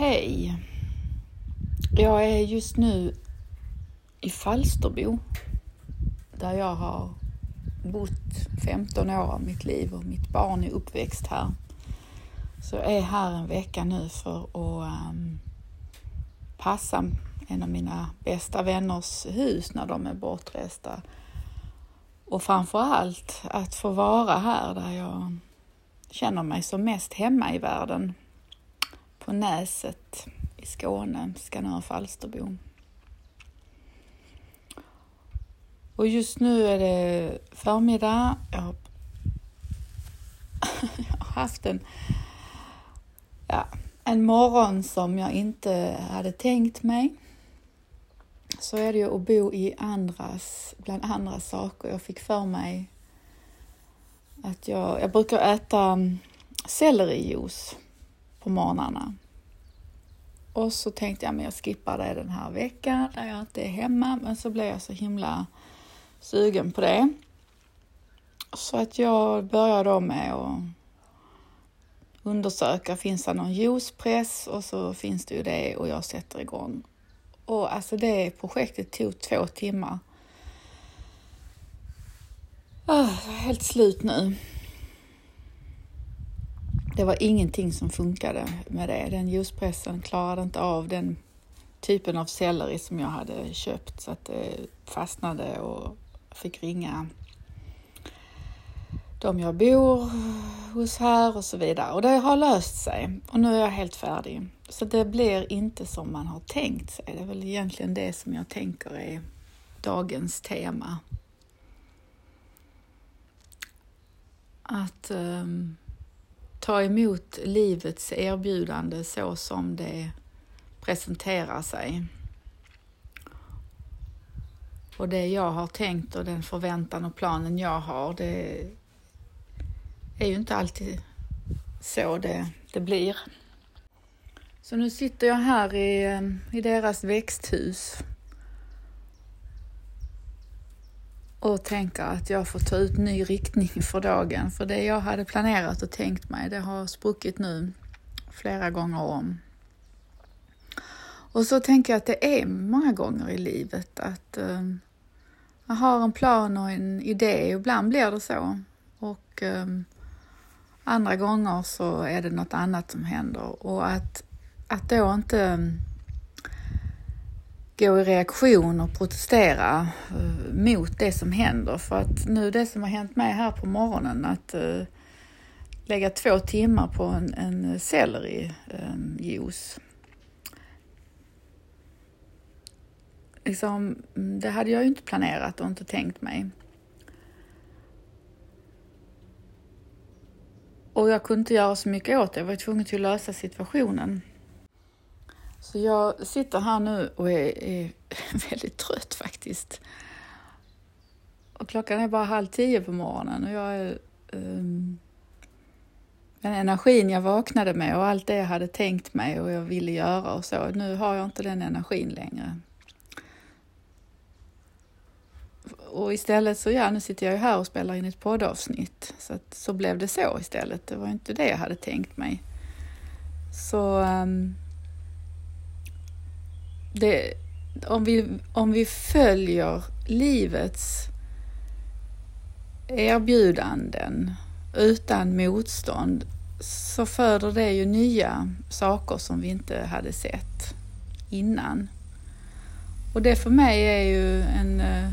Hej! Jag är just nu i Falsterbo där jag har bott 15 år av mitt liv och mitt barn är uppväxt här. Så jag är här en vecka nu för att um, passa en av mina bästa vänners hus när de är bortresta. Och framför allt att få vara här där jag känner mig som mest hemma i världen på Näset i Skåne, Skanör Falsterbo. Och just nu är det förmiddag. Jag har, jag har haft en, ja, en morgon som jag inte hade tänkt mig. Så är det ju att bo i andras, bland andra saker. Jag fick för mig att jag, jag brukar äta sellerijuice på morgnarna. Och så tänkte jag, men jag skippar det den här veckan när jag inte är hemma. Men så blev jag så himla sugen på det. Så att jag började då med att undersöka, finns det någon juicepress? Och så finns det ju det och jag sätter igång. Och alltså det projektet tog två timmar. Oh, helt slut nu. Det var ingenting som funkade med det. Den ljuspressen klarade inte av den typen av selleri som jag hade köpt så att det fastnade och fick ringa de jag bor hos här och så vidare. Och det har löst sig och nu är jag helt färdig. Så det blir inte som man har tänkt sig. Det är väl egentligen det som jag tänker är dagens tema. Att um, ta emot livets erbjudande så som det presenterar sig. Och det jag har tänkt och den förväntan och planen jag har, det är ju inte alltid så det, det blir. Så nu sitter jag här i, i deras växthus och tänker att jag får ta ut ny riktning för dagen. För det jag hade planerat och tänkt mig, det har spruckit nu flera gånger om. Och så tänker jag att det är många gånger i livet att eh, um, man har en plan och en idé. Ibland blir det så. Och um, andra gånger så är det något annat som händer. Och att, att då inte um, gå i reaktion och protestera eh, mot det som händer. För att nu det som har hänt mig här på morgonen att eh, lägga två timmar på en, en sellerijuice. Eh, liksom, det hade jag ju inte planerat och inte tänkt mig. Och jag kunde inte göra så mycket åt det, jag var tvungen till att lösa situationen. Så jag sitter här nu och är, är väldigt trött faktiskt. Och klockan är bara halv tio på morgonen och jag är... Um, den energin jag vaknade med och allt det jag hade tänkt mig och jag ville göra och så, nu har jag inte den energin längre. Och istället så, ja, nu sitter jag ju här och spelar in ett poddavsnitt. Så, att, så blev det så istället. Det var inte det jag hade tänkt mig. Så um, det, om, vi, om vi följer livets erbjudanden utan motstånd så föder det ju nya saker som vi inte hade sett innan. Och det för mig är ju en, eh,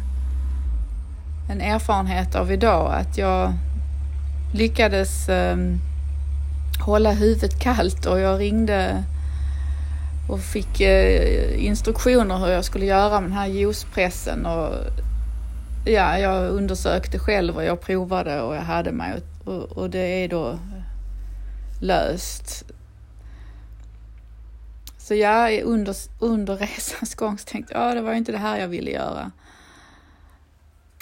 en erfarenhet av idag att jag lyckades um, hålla huvudet kallt och jag ringde och fick eh, instruktioner hur jag skulle göra med den här juicepressen och ja, jag undersökte själv och jag provade och jag hade mig och, och det är då löst. Så ja, under, under resans gång så tänkte jag, ja det var inte det här jag ville göra.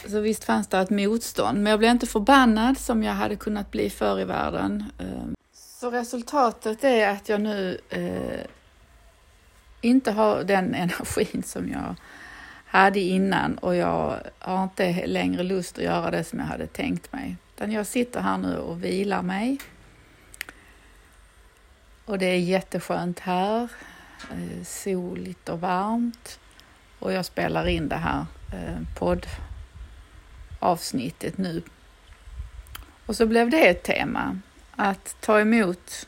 Så visst fanns det ett motstånd, men jag blev inte förbannad som jag hade kunnat bli förr i världen. Ehm, så resultatet är att jag nu eh, inte har den energin som jag hade innan och jag har inte längre lust att göra det som jag hade tänkt mig. Utan jag sitter här nu och vilar mig. Och det är jätteskönt här, eh, soligt och varmt. Och jag spelar in det här eh, poddavsnittet nu. Och så blev det ett tema, att ta emot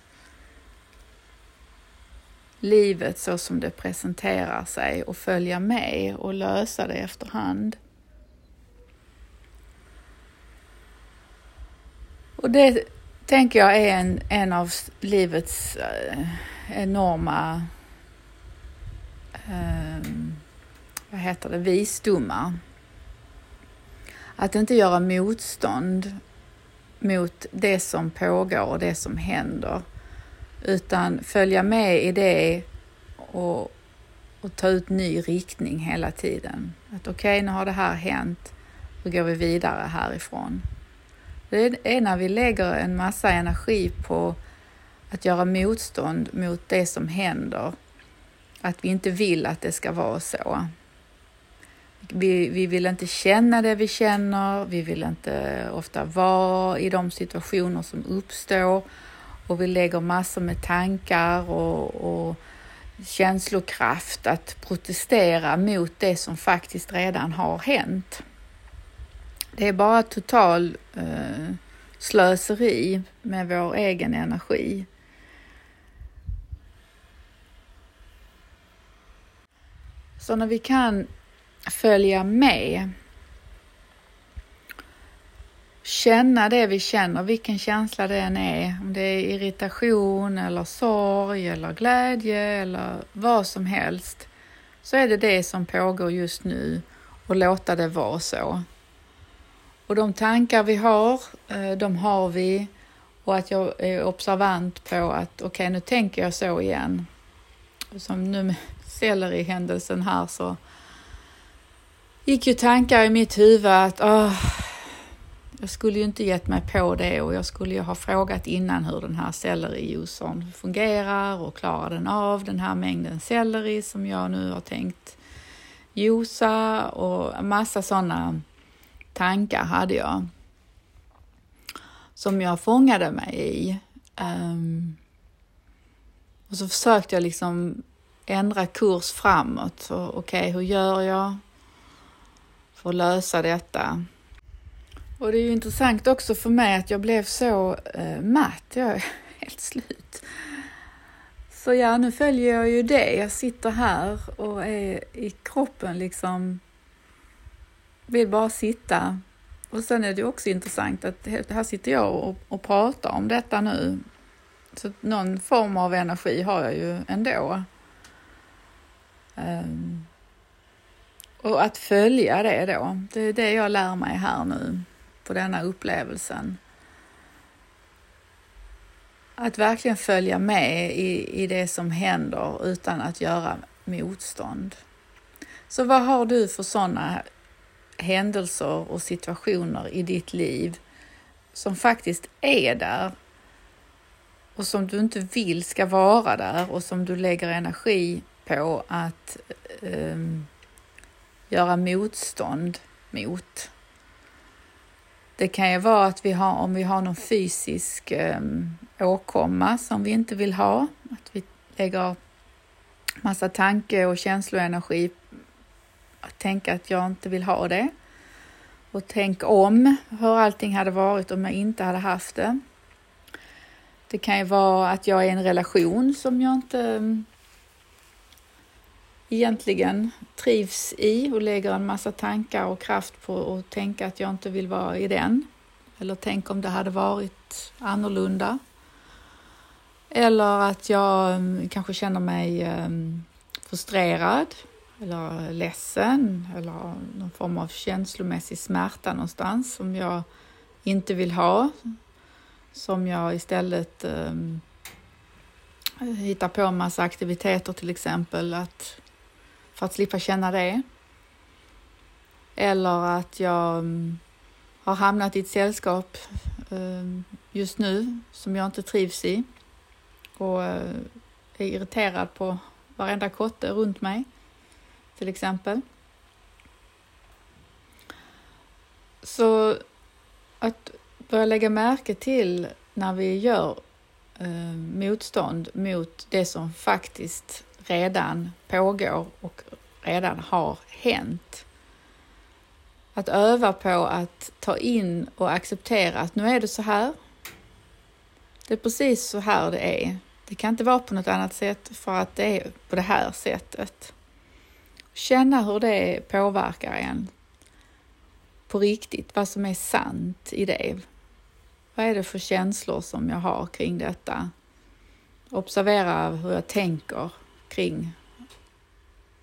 livet så som det presenterar sig och följa med och lösa det efterhand. Och det tänker jag är en, en av livets eh, enorma eh, vad heter det, visdomar. Att inte göra motstånd mot det som pågår och det som händer utan följa med i det och, och ta ut ny riktning hela tiden. Att okej, okay, nu har det här hänt, då går vi vidare härifrån. Det är när vi lägger en massa energi på att göra motstånd mot det som händer, att vi inte vill att det ska vara så. Vi, vi vill inte känna det vi känner, vi vill inte ofta vara i de situationer som uppstår och vi lägger massor med tankar och, och känslokraft att protestera mot det som faktiskt redan har hänt. Det är bara total eh, slöseri med vår egen energi. Så när vi kan följa med känna det vi känner, vilken känsla det än är, om det är irritation eller sorg eller glädje eller vad som helst, så är det det som pågår just nu och låta det vara så. Och de tankar vi har, eh, de har vi och att jag är observant på att okej, okay, nu tänker jag så igen. Som nu med sellerihändelsen här så gick ju tankar i mitt huvud att oh, jag skulle ju inte gett mig på det och jag skulle ju ha frågat innan hur den här sellerijuicern fungerar och klarar den av den här mängden selleri som jag nu har tänkt juica och massa sådana tankar hade jag som jag fångade mig i. Um, och så försökte jag liksom ändra kurs framåt. Okej, okay, hur gör jag för att lösa detta? Och det är ju intressant också för mig att jag blev så eh, matt. Jag är helt slut. Så ja, nu följer jag ju det. Jag sitter här och är i kroppen liksom, vill bara sitta. Och sen är det också intressant att här sitter jag och, och pratar om detta nu. Så någon form av energi har jag ju ändå. Um, och att följa det då, det är det jag lär mig här nu på denna upplevelsen. Att verkligen följa med i, i det som händer utan att göra motstånd. Så vad har du för sådana händelser och situationer i ditt liv som faktiskt är där och som du inte vill ska vara där och som du lägger energi på att um, göra motstånd mot. Det kan ju vara att vi har, om vi har någon fysisk eh, åkomma som vi inte vill ha, att vi lägger massa tanke och känsloenergi att tänka att jag inte vill ha det. Och tänk om hur allting hade varit om jag inte hade haft det. Det kan ju vara att jag är i en relation som jag inte ehm, egentligen trivs i och lägger en massa tankar och kraft på att tänka att jag inte vill vara i den. Eller tänk om det hade varit annorlunda. Eller att jag mm, kanske känner mig mm, frustrerad eller ledsen eller någon form av känslomässig smärta någonstans som jag inte vill ha. Som jag istället um, hittar på en massa aktiviteter till exempel. Att för att slippa känna det. Eller att jag mm, har hamnat i ett sällskap mm, just nu som jag inte trivs i och eh, är irriterad på varenda kotte runt mig, till exempel. Så att börja lägga märke till när vi gör eh, motstånd mot det som faktiskt redan pågår och redan har hänt. Att öva på att ta in och acceptera att nu är det så här. Det är precis så här det är. Det kan inte vara på något annat sätt för att det är på det här sättet. Känna hur det påverkar en på riktigt, vad som är sant i det. Vad är det för känslor som jag har kring detta? Observera hur jag tänker kring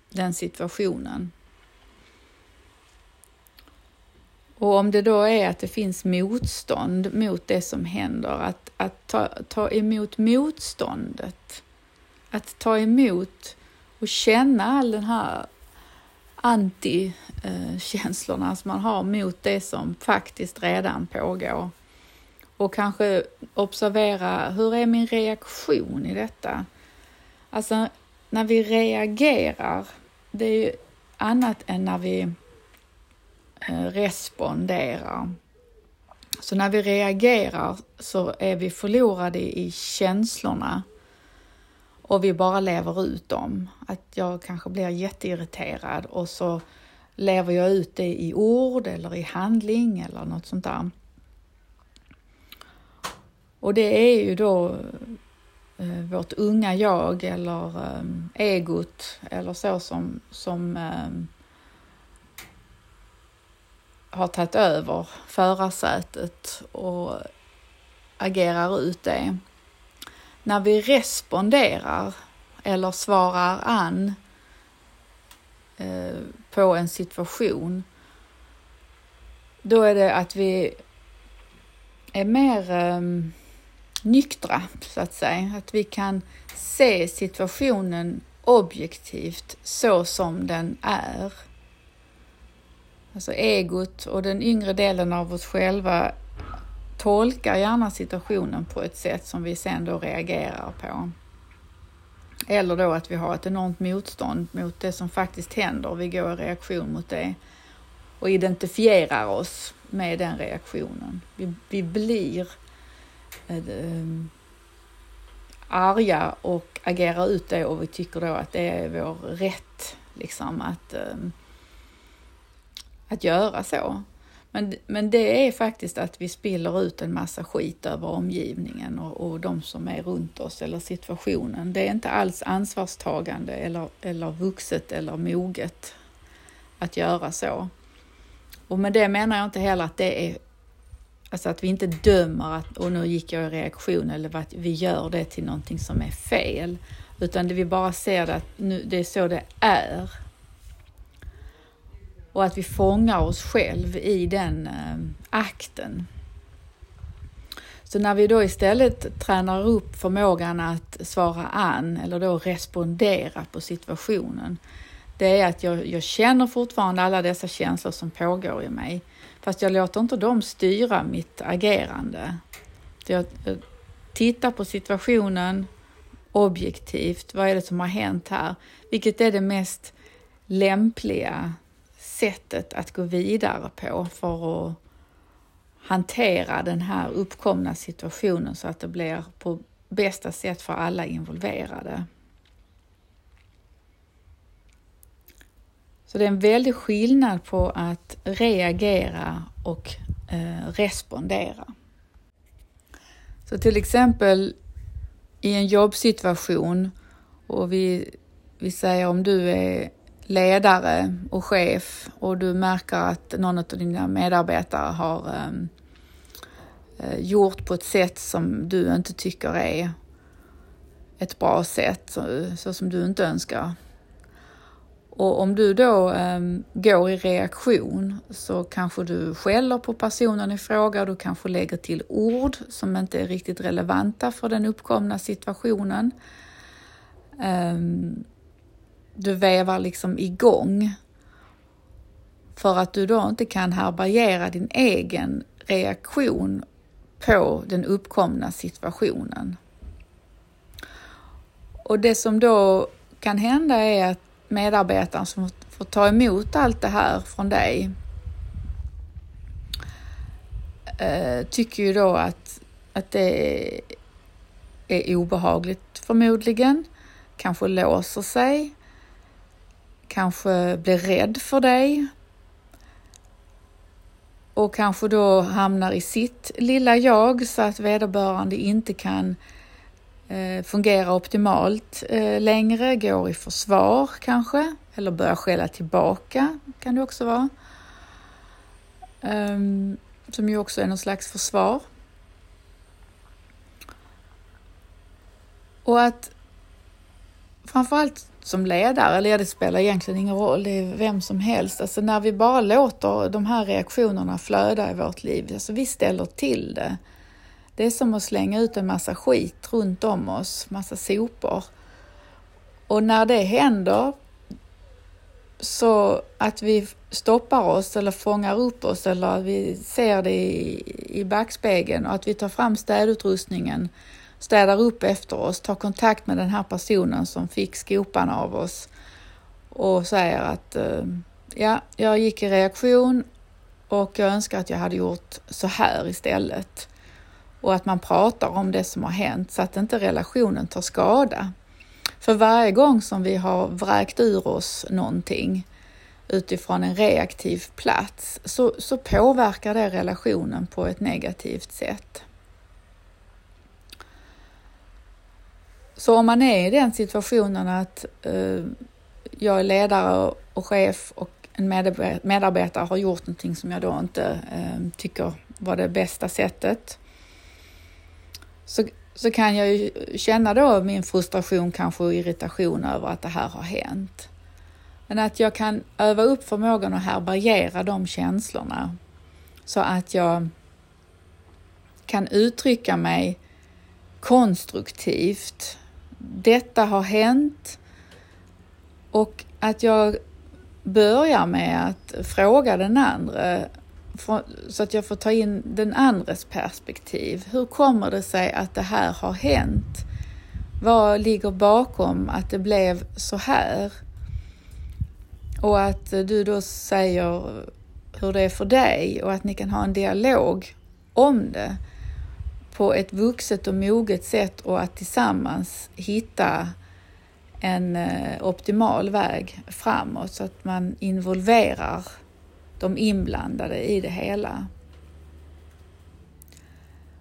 den situationen. Och om det då är att det finns motstånd mot det som händer, att, att ta, ta emot motståndet. Att ta emot och känna all den här anti-känslorna som man har mot det som faktiskt redan pågår. Och kanske observera, hur är min reaktion i detta? Alltså, när vi reagerar, det är ju annat än när vi eh, responderar. Så när vi reagerar så är vi förlorade i känslorna och vi bara lever ut dem. Att jag kanske blir jätteirriterad och så lever jag ut det i ord eller i handling eller något sånt där. Och det är ju då Eh, vårt unga jag eller eh, egot eller så som, som eh, har tagit över förarsätet och agerar ut det. När vi responderar eller svarar an eh, på en situation, då är det att vi är mer ehm, nyktra, så att säga. Att vi kan se situationen objektivt så som den är. Alltså egot och den yngre delen av oss själva tolkar gärna situationen på ett sätt som vi sen då reagerar på. Eller då att vi har ett enormt motstånd mot det som faktiskt händer. och Vi går i reaktion mot det och identifierar oss med den reaktionen. Vi, vi blir Ehm, arga och agerar ut det och vi tycker då att det är vår rätt liksom att, äh, att göra så. Men, men det är faktiskt att vi spiller ut en massa skit över omgivningen och, och de som är runt oss eller situationen. Det är inte alls ansvarstagande eller, eller vuxet eller moget att göra så. Och med det menar jag inte heller att det är Alltså att vi inte dömer att och nu gick jag i reaktion eller att vi gör det till någonting som är fel. Utan det vi bara ser att nu, det är så det är och att vi fångar oss själv i den eh, akten. Så när vi då istället tränar upp förmågan att svara an eller då respondera på situationen, det är att jag, jag känner fortfarande alla dessa känslor som pågår i mig, fast jag låter inte dem styra mitt agerande. Jag, jag tittar på situationen objektivt. Vad är det som har hänt här? Vilket är det mest lämpliga sättet att gå vidare på för att hantera den här uppkomna situationen så att det blir på bästa sätt för alla involverade. Så det är en väldig skillnad på att reagera och eh, respondera. Så till exempel i en jobbsituation och vi, vi säger om du är ledare och chef och du märker att någon av dina medarbetare har ehm, eh, gjort på ett sätt som du inte tycker är ett bra sätt, så, så som du inte önskar. Och om du då eh, går i reaktion så kanske du skäller på personen i fråga, du kanske lägger till ord som inte är riktigt relevanta för den uppkomna situationen. Eh, du vevar liksom igång för att du då inte kan härbärgera din egen reaktion på den uppkomna situationen. Och det som då kan hända är att medarbetaren som får ta emot allt det här från dig eh, tycker ju då att, att det är obehagligt förmodligen, kanske låser sig, kanske blir rädd för dig. Och kanske då hamnar i sitt lilla jag så att vederbörande inte kan Eh, fungerar optimalt eh, längre, går i försvar kanske, eller börjar skälla tillbaka kan det också vara. Ehm, som ju också är någon slags försvar. Och att framförallt som ledare, eller det spelar egentligen ingen roll, det är vem som helst. Alltså när vi bara låter de här reaktionerna flöda i vårt liv, alltså vi ställer till det. Det är som att slänga ut en massa skit runt om oss, massa sopor. Och när det händer, så att vi stoppar oss eller fångar upp oss eller att vi ser det i, i backspegeln och att vi tar fram städutrustningen städar upp efter oss, tar kontakt med den här personen som fick skopan av oss och säger att eh, ja, jag gick i reaktion och jag önskar att jag hade gjort så här istället. Och att man pratar om det som har hänt så att inte relationen tar skada. För varje gång som vi har vräkt ur oss någonting utifrån en reaktiv plats så, så påverkar det relationen på ett negativt sätt. Så om man är i den situationen att eh, jag är ledare och chef och en medarbetare har gjort någonting som jag då inte eh, tycker var det bästa sättet. Så, så kan jag ju känna då min frustration kanske och irritation över att det här har hänt. Men att jag kan öva upp förmågan att härbärgera de känslorna så att jag kan uttrycka mig konstruktivt detta har hänt och att jag börjar med att fråga den andra så att jag får ta in den andres perspektiv. Hur kommer det sig att det här har hänt? Vad ligger bakom att det blev så här? Och att du då säger hur det är för dig och att ni kan ha en dialog om det på ett vuxet och moget sätt och att tillsammans hitta en eh, optimal väg framåt så att man involverar de inblandade i det hela.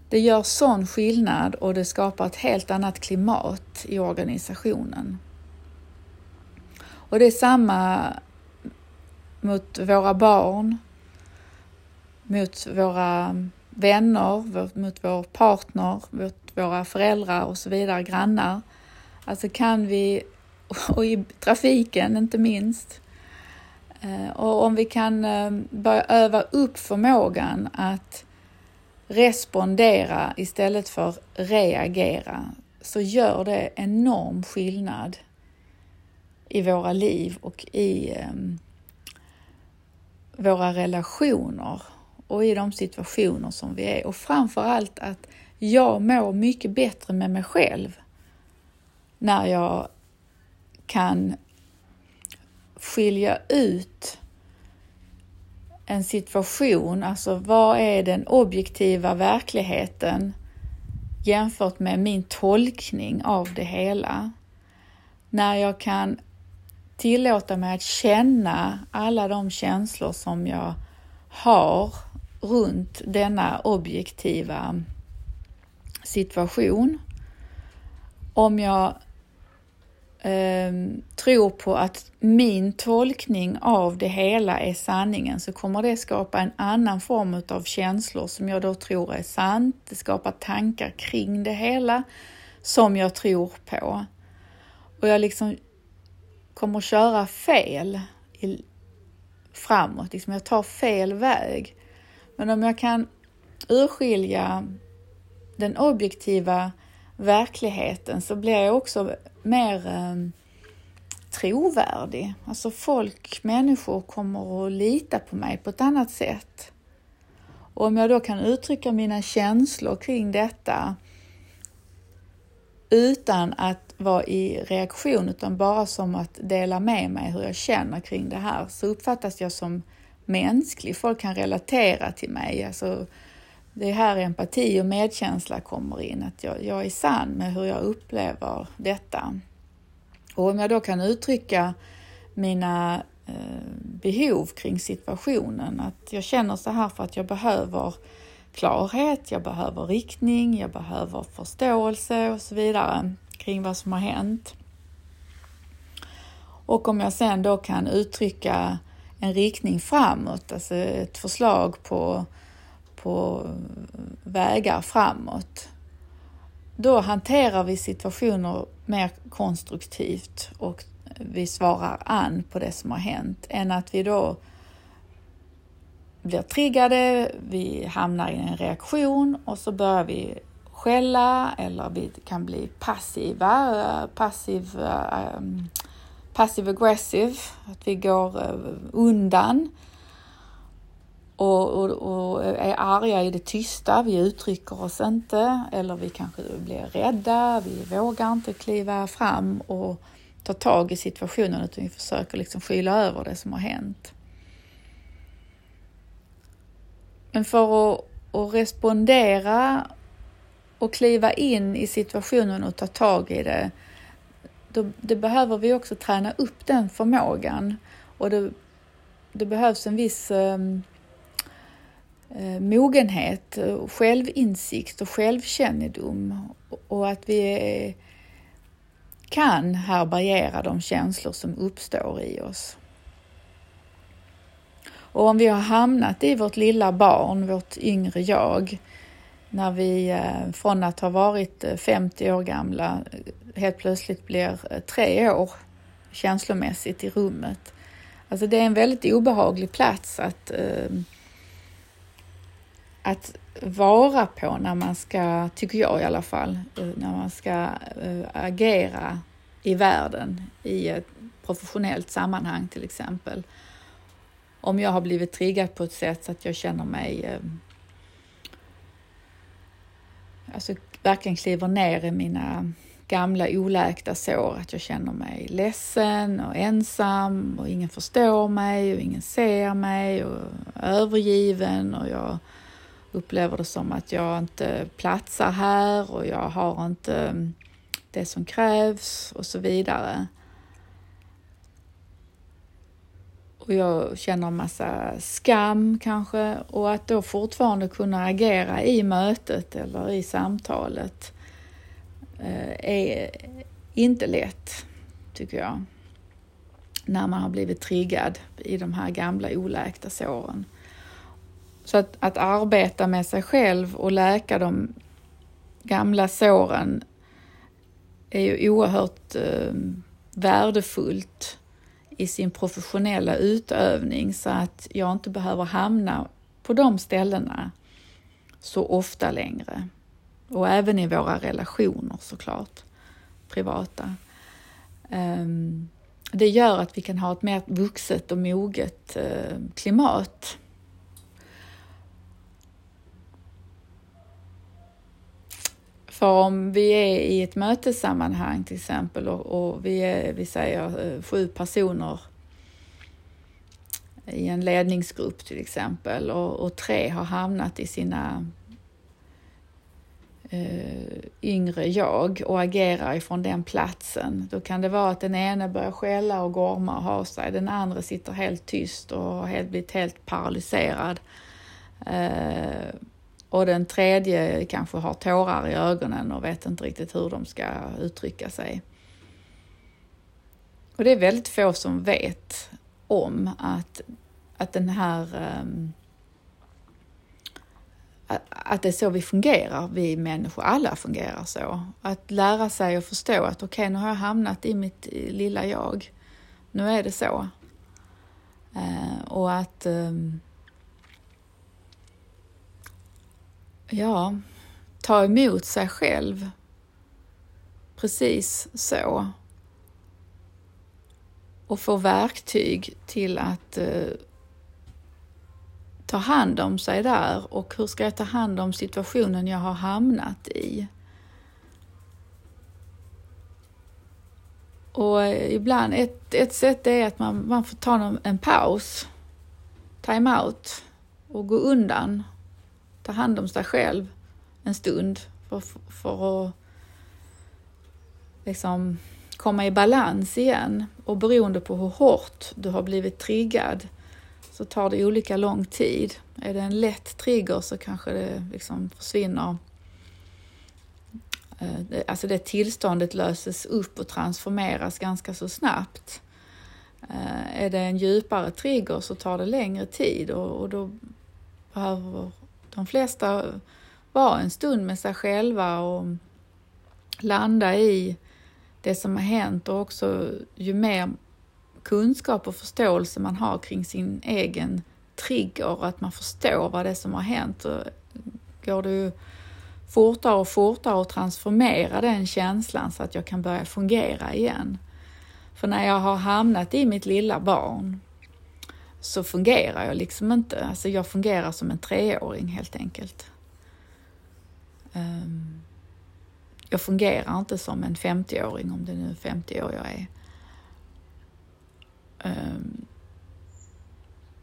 Det gör sån skillnad och det skapar ett helt annat klimat i organisationen. Och det är samma mot våra barn, mot våra vänner, mot vår partner, mot våra föräldrar och så vidare, grannar. Alltså kan vi, och i trafiken inte minst, Eh, och om vi kan eh, börja öva upp förmågan att respondera istället för reagera så gör det enorm skillnad i våra liv och i ehm, våra relationer och i de situationer som vi är. Och framför allt att jag mår mycket bättre med mig själv när jag kan skilja ut en situation, alltså vad är den objektiva verkligheten jämfört med min tolkning av det hela. När jag kan tillåta mig att känna alla de känslor som jag har runt denna objektiva situation. Om jag eh, tror på att min tolkning av det hela är sanningen så kommer det skapa en annan form av känslor som jag då tror är sant. Det skapar tankar kring det hela som jag tror på. Och jag liksom kommer köra fel i, framåt, liksom jag tar fel väg. Men om jag kan urskilja den objektiva verkligheten så blir jag också mer eh, trovärdig. Alltså folk, människor kommer att lita på mig på ett annat sätt. Och om jag då kan uttrycka mina känslor kring detta utan att vara i reaktion utan bara som att dela med mig hur jag känner kring det här så uppfattas jag som mänsklig. Folk kan relatera till mig. Alltså, det är här empati och medkänsla kommer in, att jag, jag är sann med hur jag upplever detta. Och om jag då kan uttrycka mina eh, behov kring situationen, att jag känner så här för att jag behöver klarhet, jag behöver riktning, jag behöver förståelse och så vidare kring vad som har hänt. Och om jag sen då kan uttrycka en riktning framåt, alltså ett förslag på, på vägar framåt, då hanterar vi situationer mer konstruktivt och vi svarar an på det som har hänt än att vi då blir triggade, vi hamnar i en reaktion och så börjar vi skälla eller vi kan bli passiva, passiv, eh, passive aggressive, att vi går eh, undan och, och, och, är arga i det tysta, vi uttrycker oss inte eller vi kanske blir rädda, vi vågar inte kliva fram och ta tag i situationen utan vi försöker liksom skyla över det som har hänt. Men för att, att respondera och kliva in i situationen och ta tag i det, då, det behöver vi också träna upp den förmågan. Och det, det behövs en viss um, eh, Eh, mogenhet, självinsikt och självkännedom och att vi kan härbärgera de känslor som uppstår i oss. Och om vi har hamnat i vårt lilla barn, vårt yngre jag, när vi eh, från att ha varit eh, 50 år gamla helt plötsligt blir tre år känslomässigt i rummet. Alltså det är en väldigt obehaglig plats att, eh, att vara på när man ska, tycker jag i alla fall, eh, när man ska eh, agera i världen i ett professionellt sammanhang till exempel. Om jag har blivit triggad på ett sätt så att jag känner mig eh, alltså verkligen kliver ner i mina gamla oläkta sår, att jag känner mig ledsen och ensam och ingen förstår mig och ingen ser mig och övergiven och jag upplever det som att jag inte platsar här och jag har inte mm, det som krävs och så vidare. och jag känner en massa skam kanske och att då fortfarande kunna agera i mötet eller i samtalet eh, är inte lätt, tycker jag. När man har blivit triggad i de här gamla oläkta såren. Så att, att arbeta med sig själv och läka de gamla såren är ju oerhört eh, värdefullt i sin professionella utövning så att jag inte behöver hamna på de ställena så ofta längre. Och även i våra relationer såklart, privata. Ehm, det gör att vi kan ha ett mer vuxet och moget eh, klimat För om vi är i ett mötessammanhang till exempel och, och vi är, vi säger eh, sju personer i en ledningsgrupp till exempel och, och tre har hamnat i sina eh, yngre jag och agerar ifrån den platsen. Då kan det vara att den ene börjar skälla och gorma och ha sig. Den andra sitter helt tyst och har helt, blivit helt paralyserad. Eh, och den tredje kanske har tårar i ögonen och vet inte riktigt hur de ska uttrycka sig. Och det är väldigt få som vet om att, att den här um, att det är så vi fungerar, vi människor, alla fungerar så. Att lära sig och förstå att okej, okay, nu har jag hamnat i mitt lilla jag. Nu är det så. Uh, och att um, ja, ta emot sig själv. Precis så. Och få verktyg till att eh, ta hand om sig där och hur ska jag ta hand om situationen jag har hamnat i? Och eh, ibland, ett, ett sätt är att man, man får ta en paus, time out och gå undan ta hand om sig själv en stund för, för att liksom komma i balans igen. Och beroende på hur hårt du har blivit triggad så tar det olika lång tid. Är det en lätt trigger så kanske det liksom försvinner eh, Alltså det tillståndet löses upp och transformeras ganska så snabbt. Eh, är det en djupare trigger så tar det längre tid och då behöver de flesta vara en stund med sig själva och landa i det som har hänt och också ju mer kunskap och förståelse man har kring sin egen trigger och att man förstår vad det är som har hänt går det ju fortare och fortare att transformera den känslan så att jag kan börja fungera igen. För när jag har hamnat i mitt lilla barn så fungerar jag liksom inte. Alltså jag fungerar som en treåring helt enkelt. Ehm, jag fungerar inte som en 50-åring, om det nu är 50 år jag är. Ehm,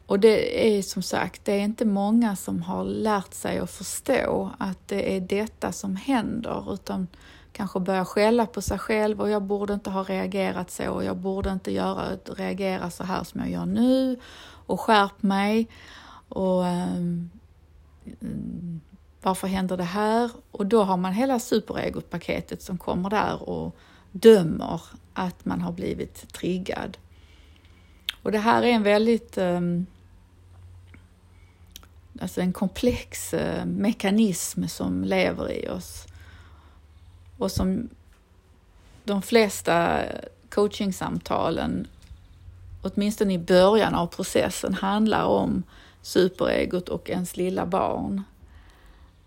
och det är som sagt, det är inte många som har lärt sig att förstå att det är detta som händer, utan kanske börjar skälla på sig själv och jag borde inte ha reagerat så och jag borde inte göra, reagera så här som jag gör nu och skärp mig. Och um, varför händer det här? Och då har man hela superegot-paketet som kommer där och dömer att man har blivit triggad. Och det här är en väldigt um, alltså en komplex eh, mekanism som lever i oss och som de flesta coachingsamtalen, åtminstone i början av processen, handlar om superegot och ens lilla barn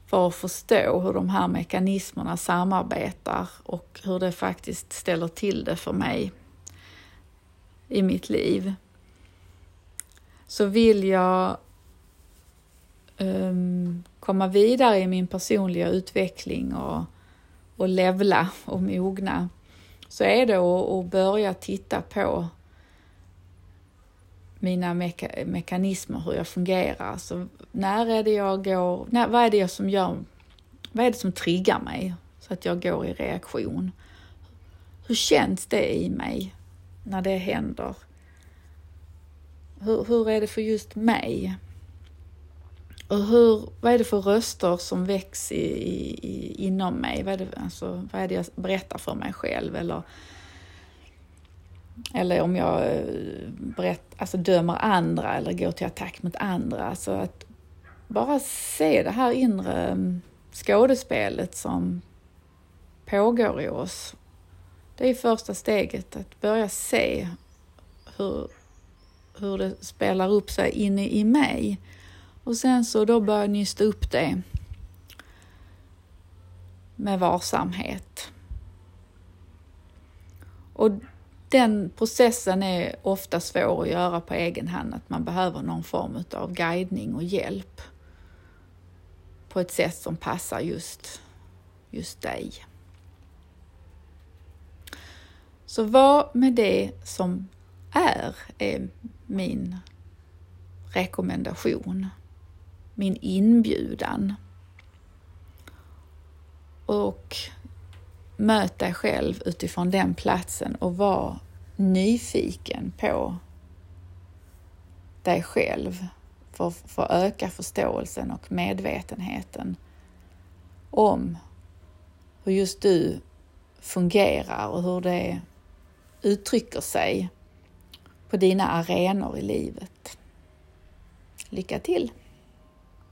för att förstå hur de här mekanismerna samarbetar och hur det faktiskt ställer till det för mig i mitt liv. Så vill jag um, komma vidare i min personliga utveckling och, och levla och mogna så är det att, börja titta på mina meka mekanismer, hur jag fungerar. Så när är det jag går, när, vad är det som gör, vad är det som triggar mig så att jag går i reaktion? Hur känns det i mig när det händer? Hur, hur är det för just mig? Och hur, vad är det för röster som väcks i, i, inom mig? Vad är, det, alltså, vad är det jag berättar för mig själv? Eller eller om jag eh, berätt, alltså dömer andra eller går till attack mot andra. Alltså att bara se det här inre mm, skådespelet som pågår i oss. Det är första steget, att börja se hur, hur det spelar upp sig inne i mig. Och sen så då börja nysta upp det med varsamhet. Och den processen är ofta svår att göra på egen hand, att man behöver någon form av guidning och hjälp på ett sätt som passar just, just dig. Så var med det som är, är min rekommendation, min inbjudan. Och möt dig själv utifrån den platsen och var nyfiken på dig själv för, för att öka förståelsen och medvetenheten om hur just du fungerar och hur det uttrycker sig på dina arenor i livet. Lycka till!